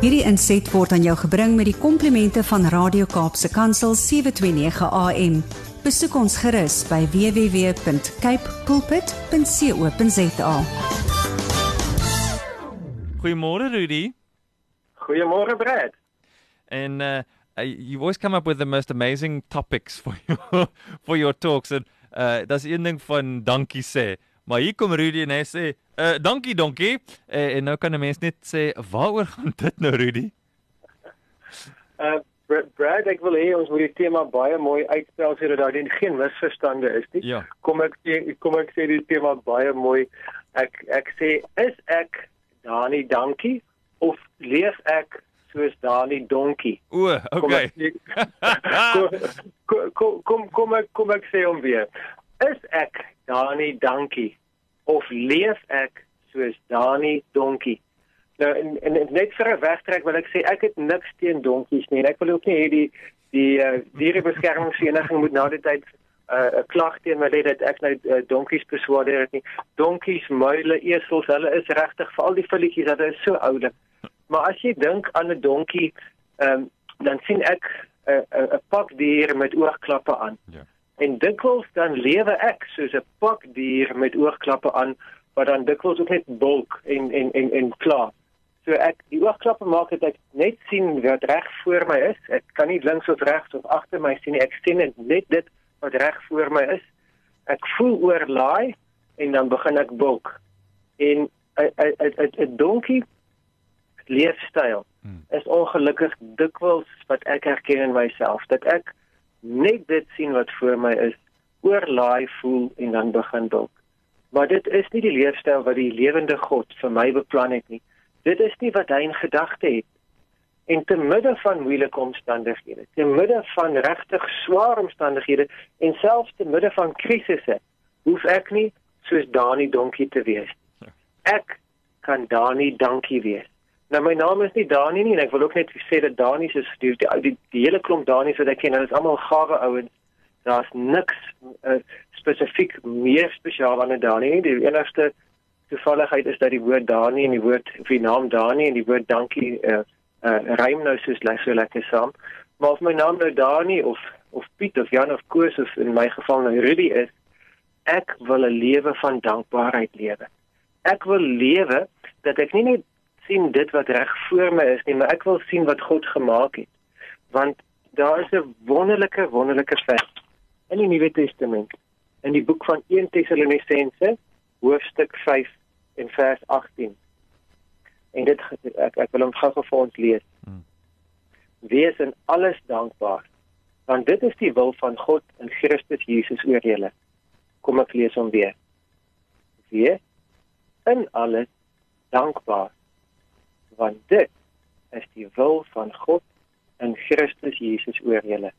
Hierdie inset word aan jou gebring met die komplimente van Radio Kaapse Kansel 729 AM. Besoek ons gerus by www.cape pulpit.co.za. Goeiemôre Rudy. Goeiemôre Brad. And uh, uh, you always come up with the most amazing topics for your for your talks and uh daar's een ding van dankie sê. Maar hier kom Rudy en hy sê, uh, "Dankie, donkie." Uh, en nou kan 'n mens net sê, "Waaroor gaan dit nou, Rudy?" Uh Brad, ek wil hê ons moet die tema baie mooi uitspel sodat daar geen misverstande is nie. Ja. Kom ek sê kom ek sê die tema baie mooi. Ek ek sê is ek Dani dankie of leef ek soos Dani donkie? O, Kom okay. ek, kom, kom kom kom ek kom ek sê hom weer. Is ek Dani dankie of leef ek soos Dani donkie? Nou en, en, net vir 'n wegtrek wil ek sê ek het niks teen donkies nie. Ek wil ook nie hê die die uh, dierebeskermingsvereniging moet na die tyd 'n uh, klag teen my lê dat ek nou uh, donkies beswaardeer het nie. Donkies, muile, esels, hulle is regtig vir al die filletjies dat hulle so oulik. Maar as jy dink aan 'n donkie, um, dan sien ek 'n uh, 'n uh, pak dier met oogklappe aan. Ja. En dikwels dan lewe ek soos 'n pak dier met oogklappe aan wat dan dikwels ook net bulk en en en en klaar. So ek die oogklappe maak dat ek net sien wat reg voor my is. Ek kan nie links of regs of agter my sien nie. Ek sien net net dit wat reg voor my is. Ek voel oorlaai en dan begin ek bulk. En 'n 'n 'n donkie leefstyl Hmm. is ongelukkig dikwels wat ek herken in myself dat ek net dit sien wat voor my is, oorlaai voel en dan begin bulk. Maar dit is nie die leefstyl wat die lewende God vir my beplan het nie. Dit is nie wat hy in gedagte het. En te midde van moeilike omstandighede, te midde van regtig swaar omstandighede en selfs te midde van krisisse, hoef ek nie soos Dani donkie te wees. Ek kan Dani dankie wees. Nou my naam is nie Dani nie en ek wil ook net sê dat Dani se die, die, die, die hele klomp Dani wat ek ken, hulle is almal gawe ouens. Daar's niks uh, spesifiek meer spesiaal aan 'n Dani nie. Die enigste toevalligheid is dat die woord Dani en die woord of die naam Dani en die woord dankie uh, uh, rym nou soos lekker so lekker saam. Maar of my naam nou Dani of of Piet of Jan of Koos of in my geval nou Rudy is, ek wil 'n lewe van dankbaarheid lewe. Ek wil lewe dat ek nie net sien dit wat reg voor my is nie, maar ek wil sien wat God gemaak het. Want daar is 'n wonderlike wonderlike vers in die Nuwe Testament in die boek van 1 Tessalonisense hoofstuk 5 en vers 18. En dit ek ek wil hom gou vir ons lees. Hmm. Wees in alles dankbaar, want dit is die wil van God in Christus Jesus oor julle. Kom ek lees hom weer. Wees in alles dankbaar, want dit is die wil van God in Christus Jesus oor julle.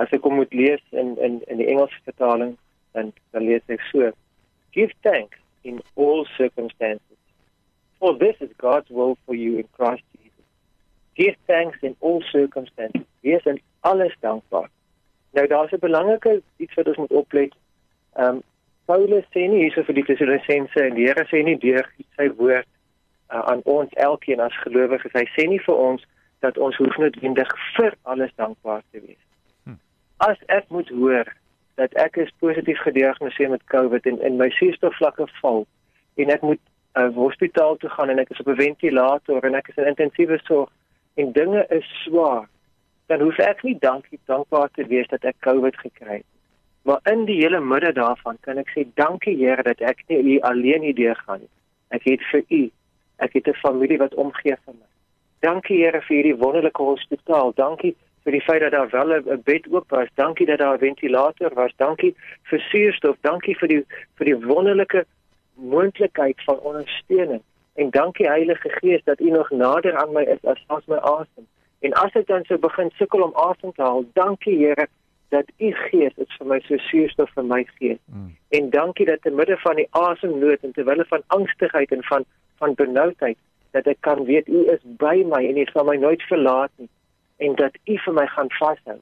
As ek hom moet lees in in in die Engelse vertaling, dan dan lees ek so: Give thanks in all circumstances, for this is God's will for you in Christ Jesus. Give thanks in all circumstances. Wees in alles dankbaar. Nou daar's 'n belangrike iets wat ons moet oplet. Ehm um, Paulus sê nie hierso vir die Tessalonisense en die Here sê nie deur sy woord uh, aan ons elkeen as gelowiges. Hy sê nie vir ons dat ons hoef noodwendig vir alles dankbaar te wees. Hm. As ek moet hoor dat ek is positief gediagnoseer met COVID en in my suurstofvlakke val en ek moet uh, hospitaal toe gaan en ek is op 'n ventilator en ek is in intensiewe sorg en dinge is swaar, dan hoef ek nie dankie dankbaar te wees dat ek COVID gekry het. Maar in die hele midde daarvan kan ek sê dankie Here dat ek nie alleen hierdeur gaan nie. Ek het vir U. Ek het 'n familie wat omgee vir my. Dankie Here vir hierdie wonderlike hospitaal. Dankie vir die feit dat daar wel 'n bed oop was. Dankie dat daar 'n ventilator was. Dankie vir suurstof. Dankie vir die vir die wonderlike moontlikheid van ondersteuning. En dankie Heilige Gees dat U nog nader aan my is as as my asem. En as ek dan sou begin sukkel om asem te haal, dankie Here dat U Gees is vir my so suurstof vir my gees. Mm. En dankie dat te midde van die asemnood en terwyl van angstigheid en van van benoudheid dat ek kan weet U is by my en U sal my nooit verlaat nie en dat U vir my gaan vashou.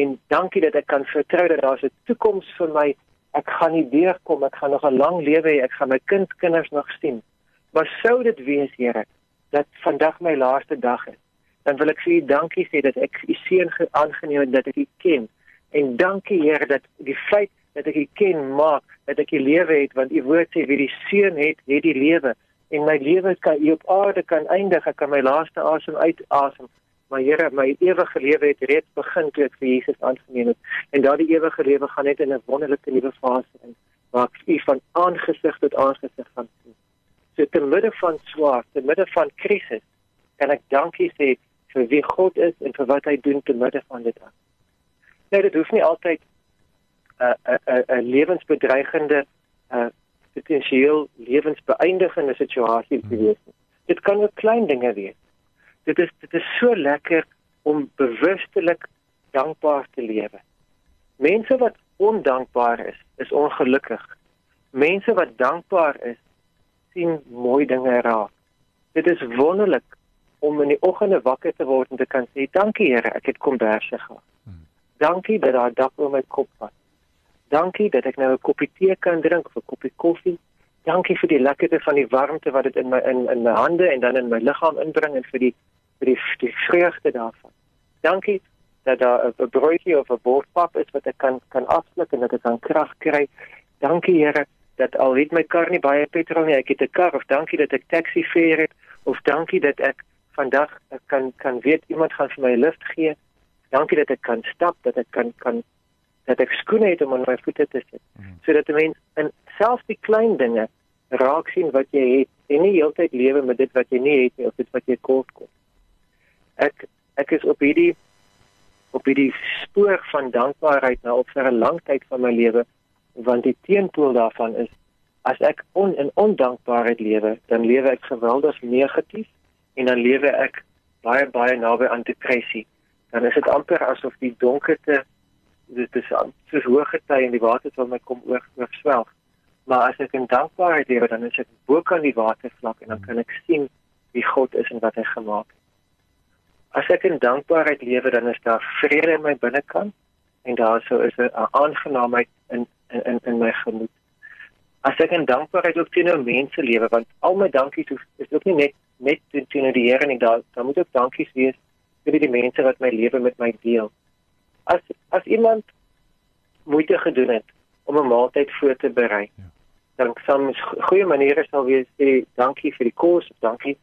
En dankie dat ek kan vertrou dat daar 'n toekoms vir my. Ek gaan nie deurkom, ek gaan nog 'n lang lewe hê, ek gaan my kindkinders nog sien. Maar sou dit wees, Here, dat vandag my laaste dag is, dan wil ek vir U dankie sê dat ek U seun aangeneem het dat ek U ken. En dankie Here dat die feit dat ek U ken maak dat ek U lewe het want U woord sê wie die seun het, het die lewe en my lewe kan hier op aarde kan eindig. Ek kan my laaste asem uitasem. Maar Here my ewige lewe het reeds begin toe ek vir Jesus aangeneem het. En daardie ewige lewe gaan net in 'n wonderlike nuwe fase in waar ek U van aangesig tot aangesig gaan sien. So te midde van swaar te midde van krisis kan ek dankie sê vir wie God is en vir wat hy doen te midde van dit aan nou dit hoef nie altyd 'n uh, 'n uh, 'n uh, uh, lewensbedreigende uh, potensieel lewensbeëindigende situasie te wees. Dit kan ook klein dinge wees. Dit is dit is so lekker om bewustelik dankbaar te lewe. Mense wat ondankbaar is, is ongelukkig. Mense wat dankbaar is, sien mooi dinge raak. Dit is wonderlik om in die oggende wakker te word en te kan sê dankie Here, ek het komberse gehad. Hmm. Dankie dat daar dak oor my kop was. Dankie dat ek nou 'n koppie tee kan drink of 'n koppie koffie. Dankie vir die lekkerte van die warmte wat dit in my in in my hande en dan in my liggaam inbring en vir die vir die, die vreugde daarvan. Dankie dat daar 'n broodjie of 'n bordpap is wat ek kan kan afsluk en dat ek kan krag kry. Dankie Here dat al het my kar nie baie petrol nie, ek het 'n kar of dankie dat ek taxi fare het of dankie dat ek vandag ek kan kan weet iemand gaan vir my lift gee. Dankie dat ek kan stap, dat ek kan kan dat ek skoene het om aan my voete te sit. Mm. Sodat 'n mens in selfs die klein dinge raak sien wat jy het en nie heeltyd lewe met dit wat jy nie het nie of dit wat jy kort kom. Ek ek is op hierdie op hierdie spoor van dankbaarheid nou al vir 'n lang tyd van my lewe want die teenpool daarvan is as ek on, in ondankbaarheid lewe, dan lewe ek geweldig negatief en dan lewe ek baie baie naby aan depressie. Dan is dit amper asof die donkerte dit is aan soos hoë gety en die water sal my kom oor oorswelg. Maar as ek in dankbaarheid lewe dan is ek bo kan die watervlak en dan kan ek sien wie God is en wat hy gemaak het. As ek in dankbaarheid lewe dan is daar vrede in my binnekant en daar sou is 'n aangenaamheid in in in my gemoed. As ek in dankbaarheid ook teenoor mense lewe want al my dankies is ook nie net net teenoor die Here nie daar daar moet ook dankies wees vir die mense wat my lewe met my deel as as iemand moeite gedoen het om 'n maaltyd voor te berei. Ja. Dan soms goeie maniere sal wees sê dankie vir die kos, dankie.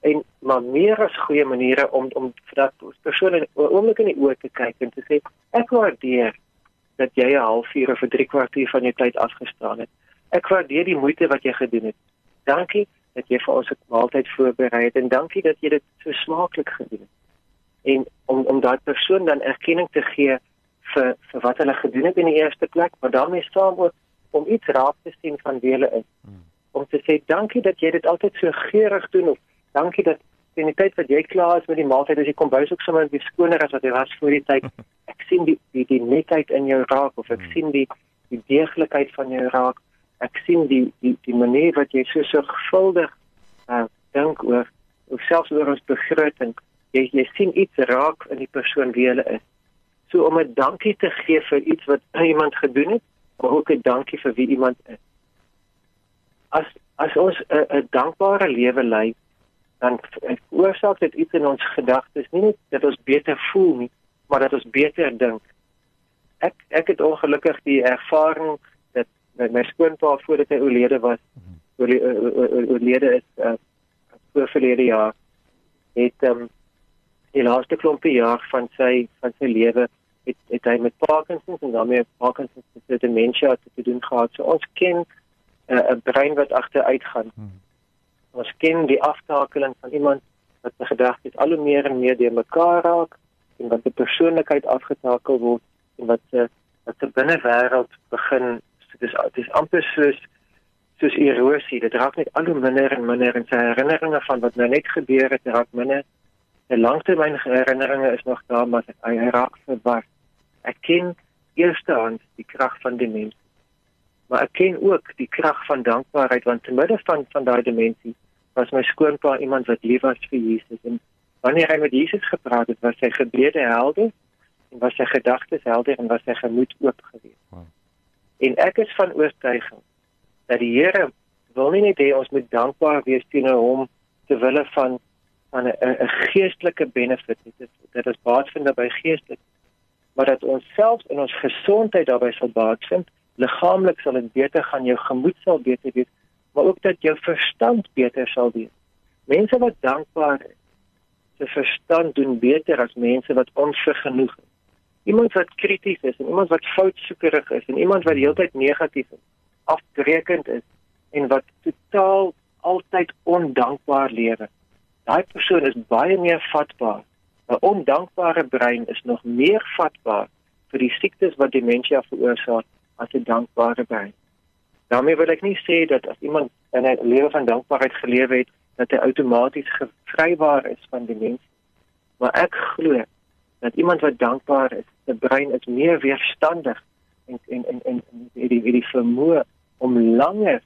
En maar meer as goeie maniere om om vir dat persoon 'n oomblik in die oë te kyk en te sê ek waardeer dat jy 'n halfuur of 'n 3 kwartier van jou tyd afgestaan het. Ek waardeer die moeite wat jy gedoen het. Dankie dat jy vir ons 'n maaltyd voorberei het en dankie dat jy dit so smaaklik gedoen het en om om daai persoon dan erkenning te gee vir vir wat hulle gedoen het in die eerste plek, maar daarmee saam ook om iets raak te sien van wie hulle is. Hmm. Om te sê dankie dat jy dit altyd so geurig doen of dankie dat in die tyd wat jy klaar is met die maaltyd as jy kom bys ook sommer weer skoner as wat jy was voor die tyd. Ek sien die die die netheid in jou raak of ek hmm. sien die die deeglikheid van jou raak. Ek sien die die die manier wat jy so so gevuldig uh, dink oor of selfs oor ons begroting jy jy sien iets raak in die persoon wie hulle is. So om 'n dankie te gee vir iets wat iemand gedoen het, maar ook 'n dankie vir wie iemand is. As as ons 'n dankbare lewe lei, dan oorsaak dit iets in ons gedagtes, nie net dat ons beter voel nie, maar dat ons beter dink. Ek ek het ongelukkig die ervaring dat met my skoonpa voordat hy oorlede was, oorlede is uh, voor verlede jaar het um, die laaste klompie jaar van sy van sy lewe het het hy met Parkinson en daarmee Parkinson se demensie te doen gehad. So ons ken eh, 'n uh, brein wat agteruit gaan. Hmm. Ons ken die aftakeling van iemand wat se gedagtes al hoe meer en meer deur mekaar raak en wat die persoonlikheid afgetakel word en wat se wat se binnewêreld begin dis dis amper soos soos erosie. Dit raak net al hoe minder en minder en sy herinneringe van wat nou net gebeur het raak minder 'n langtermyn herinneringe is nog daar, maar hy, hy raak verward. Ek ken eerstens die krag van demensie. Maar ek ken ook die krag van dankbaarheid want te midde van van daai demensie was my skoonpa iemand wat lief was vir Jesus en wanneer hy met Jesus gepraat het, was sy gebede helder en was sy gedagtes helder en was sy gemoed oop geweest. Wow. En ek is van oortuiging dat die Here wil nie net hê ons moet dankbaar wees teenoor hom ter wille van van 'n 'n geestelike benefit. Dit is dit is baat vind by geestelik. Maar dat ons self in ons gesondheid daarbey sal baat vind, liggaamlik sal dit beter gaan, jou gemoed sal beter wees, maar ook dat jou verstand beter sal wees. Mense wat dankbaar is, se verstand doen beter as mense wat onvergenoeg is. Iemand wat krities is en iemand wat foutsoekerig is en iemand wat heeltyd negatief is, afbreekend is en wat totaal altyd ondankbaar lewe. Daai persoon is baie meer vatbaar. 'n Ondankbare brein is nog meer vatbaar vir die siektes wat demensie veroorsaak as 'n dankbare brein. daarmee wil ek nie sê dat as iemand in 'n lewe van dankbaarheid geleef het, dat hy outomaties gevrybaar is van demensie. Maar ek glo dat iemand wat dankbaar is, se brein is meer weerstandig en en en en die die, die vermoë om langer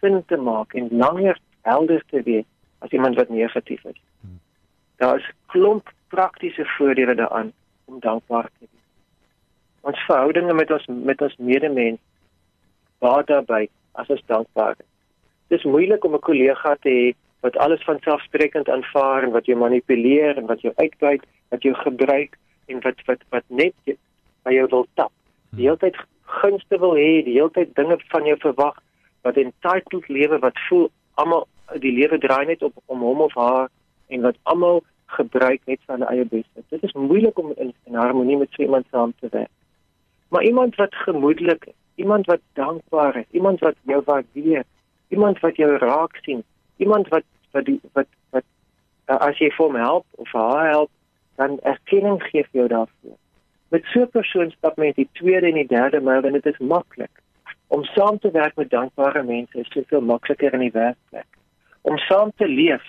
sin te maak en langer helder te wees as iemand wat negatief is. Daar is klomp praktiese voordele daaraan om dankbaar te wees. Ons verhoudinge met ons met ons medemens baat daarbey as ons dankbaar is. Dit is moeilik om 'n kollega te hê wat alles van selfsprekend aanvaar en wat jou manipuleer en wat jou uitbuit, wat jou gebruik en wat wat wat net by jou wil tap. Die hele tyd gunste wil hê, die hele tyd dinge van jou verwag wat entitled lewe wat voel almal die lewe draai net op om hom of haar en wat almal gebruik net vir hulle eie beste. Dit is moeilik om in, in harmonie met so iemand saam te werk. Maar iemand wat gemoedelik is, iemand wat dankbaar is, iemand wat jou waardeer, iemand wat jou raak sien, iemand wat wat die, wat wat uh, as jy vir hom help of haar help, dan erkenning gee vir jou daarvoor. Met so 'n persoon stap mens die tweede en die derde myl en dit is maklik. Om saam te werk met dankbare mense is soveel makliker in die werkplek. Om saam te leef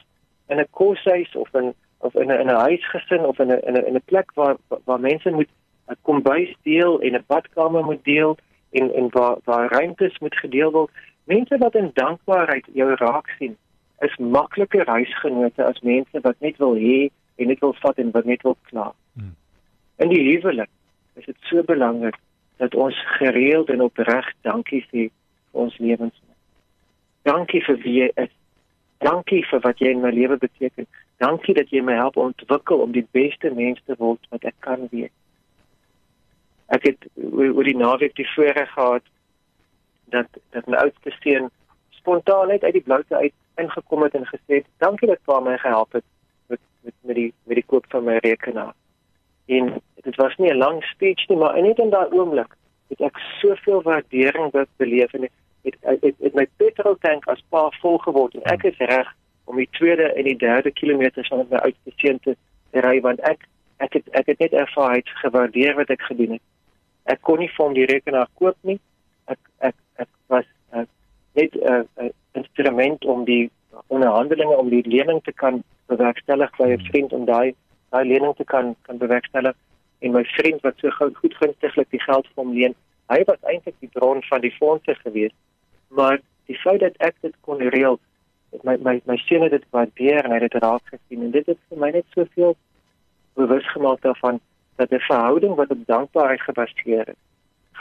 in 'n koshuis of in of in 'n in 'n huisgesin of in 'n in 'n in 'n plek waar waar mense moet 'n kombuis deel en 'n badkamer moet deel en en waar waar ruimtes moet gedeel word. Mense wat in dankbaarheid jou raak sien, is makliker huisgenote as mense wat net wil hê en net wil vat en wat net wil kla. Hmm. In die huwelik is dit so belangrik dat ons gereeld en opreg dankie sê vir ons lewens. Dankie vir wie jy is. Dankie vir wat jy in my lewe beteken. Dankie dat jy my help ontwikkel om die beste mens te word wat ek kan wees. Ek het oor die naweek die voorreg gehad dat dat my oudste seun spontaan net uit die bloute uit ingekom het en gesê het dankie dat pa my gehelp het met met met die met die koop van my rekenaar. En dit was nie 'n lang speech nie, maar net in daai oomblik het ek soveel waardering beleef en het het, het my petrol tank as pa vol geword en ek is reg om die tweede en die derde kilometer van my uitgeseen te ry want ek ek het ek het net ervaar het gewaardeer wat ek gedoen het. Ek kon nie vir hom die rekenaar koop nie. Ek ek ek was ek, net 'n uh, uh, instrument om die onderhandelinge om die lening te kan bewerkstellig by 'n vriend om daai daai lening te kan kan bewerkstellig en my vriend wat so goed gunstiglik die geld vir hom leen hy was eintlik die bron van die fondse geweest maar die feit dat ek dit kon reël my my my seun het dit waardeer en hy het dit raak gesien en dit het vir my net soveel bewus gemaak daarvan dat 'n verhouding wat op dankbaarheid gebaseer is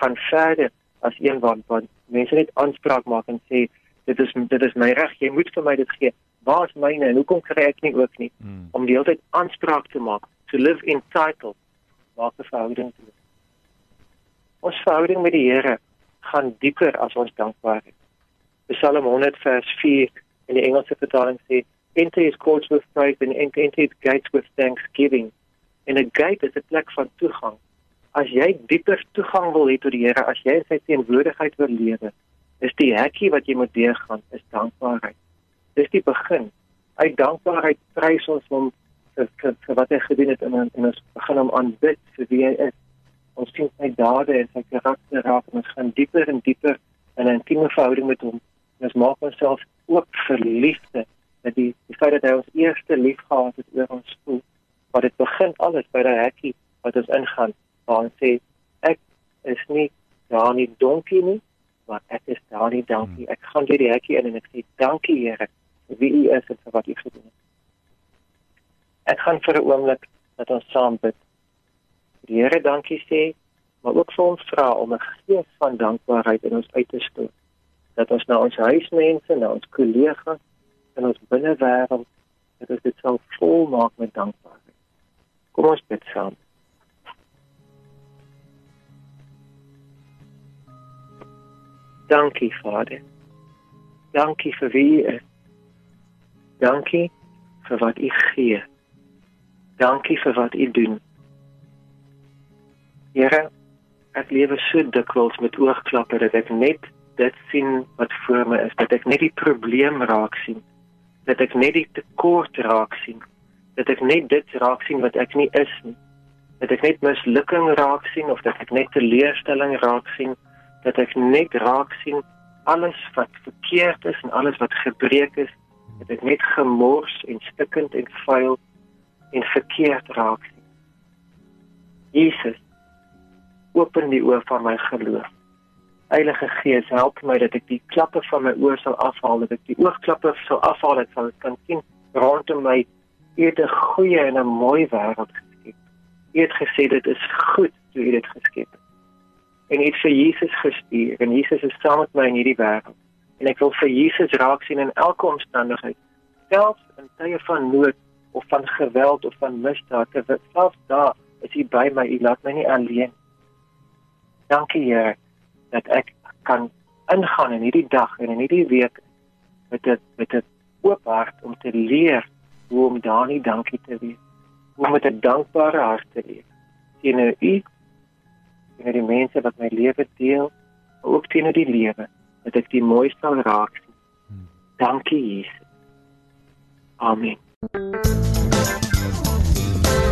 gaan verder as een wat wat mense net aanspraak maak en sê dit is dit is my reg jy moet vir my dit gee waar is myne en hoekom kry ek nie ook nie hmm. om die hele tyd aanspraak te maak to live entitled maak 'n verhouding te ons verhouding met die Here gaan dieper as ons dankbaar is. Psalm 100 vers 4 in die Engelse vertaling sê enter his courts with praise and enter his gates with thanksgiving. En 'n gate is 'n plek van toegang. As jy dieper toegang wil hê tot die Here, as jy in sy teenwoordigheid wil lewe, is die hekkie wat jy moet deurgaan, is dankbaarheid. Dis die begin. Uit dankbaarheid prys ons hom vir, vir, vir wat hy gedoen het en, en ons begin hom aanbid vir wie hy is ons sien sy dade en sy karakter raak en ons gaan dieper en dieper in 'n intieme verhouding met hom. Ons maak onsself ook verliefde dat die, die feit dat hy ons eerste lief gehad het oor ons voel. Maar dit begin alles by daai hekkie wat ons ingaan waar ons sê ek is nie daar nie donkie nie, maar ek is daar nie dankie. Ek gaan deur die hekkie in en ek sê dankie Here vir wie u is en vir wat u gedoen het. Ek gaan vir 'n oomblik dat ons saam bid die Here dankie sê, maar ook vir ons vra om 'n gees van dankbaarheid in ons uit te stoot. Dat ons na ons huismense, na ons kollegas en ons binnewêreld dat ons dit sal volmaak met dankbaarheid. Kom ons bid saam. Dankie Vader. Dankie vir wie u is. Dankie vir wat u gee. Dankie vir wat u doen. Here, ek lewe so dikwels met oogklappe dat ek net dit sien wat voor my is, dat ek net die probleem raak sien, dat ek net die tekort raak sien, dat ek net dit raak sien wat ek nie is nie, dat ek net mislukking raak sien of dat ek net teleurstelling raak sien, dat ek net raak sien alles wat verkeerd is en alles wat gebreek is, dat ek net gemors en stikkend en vuil en verkeerd raak sien. Jesus open die oë van my geloof. Heilige Gees, help my dat ek die klappe van my oë sal afhaal, dat ek die oogklappe sal afhaal dat ek kan sien rondom my eet 'n goeie en 'n mooi wêreld geskep. U het gesê dit is goed toe u dit geskep het. En u het vir Jesus gestuur en Jesus is saam met my in hierdie wêreld. En ek wil vir Jesus raak sien in elke omstandigheid, selfs in tye van nood of van geweld of van misdaad, selfs daar is u by my, u laat my nie alleen Dankie Here dat ek kan ingaan in hierdie dag en in hierdie week met 'n met 'n oop hart om te leer hoe om daar nie dankie te wees. Hoe om met 'n dankbare hart te leef. Teenoor U en die mense wat my lewe deel, ook teenoor die lewe dat ek die mooiste raak sien. Dankie Jesus. Amen.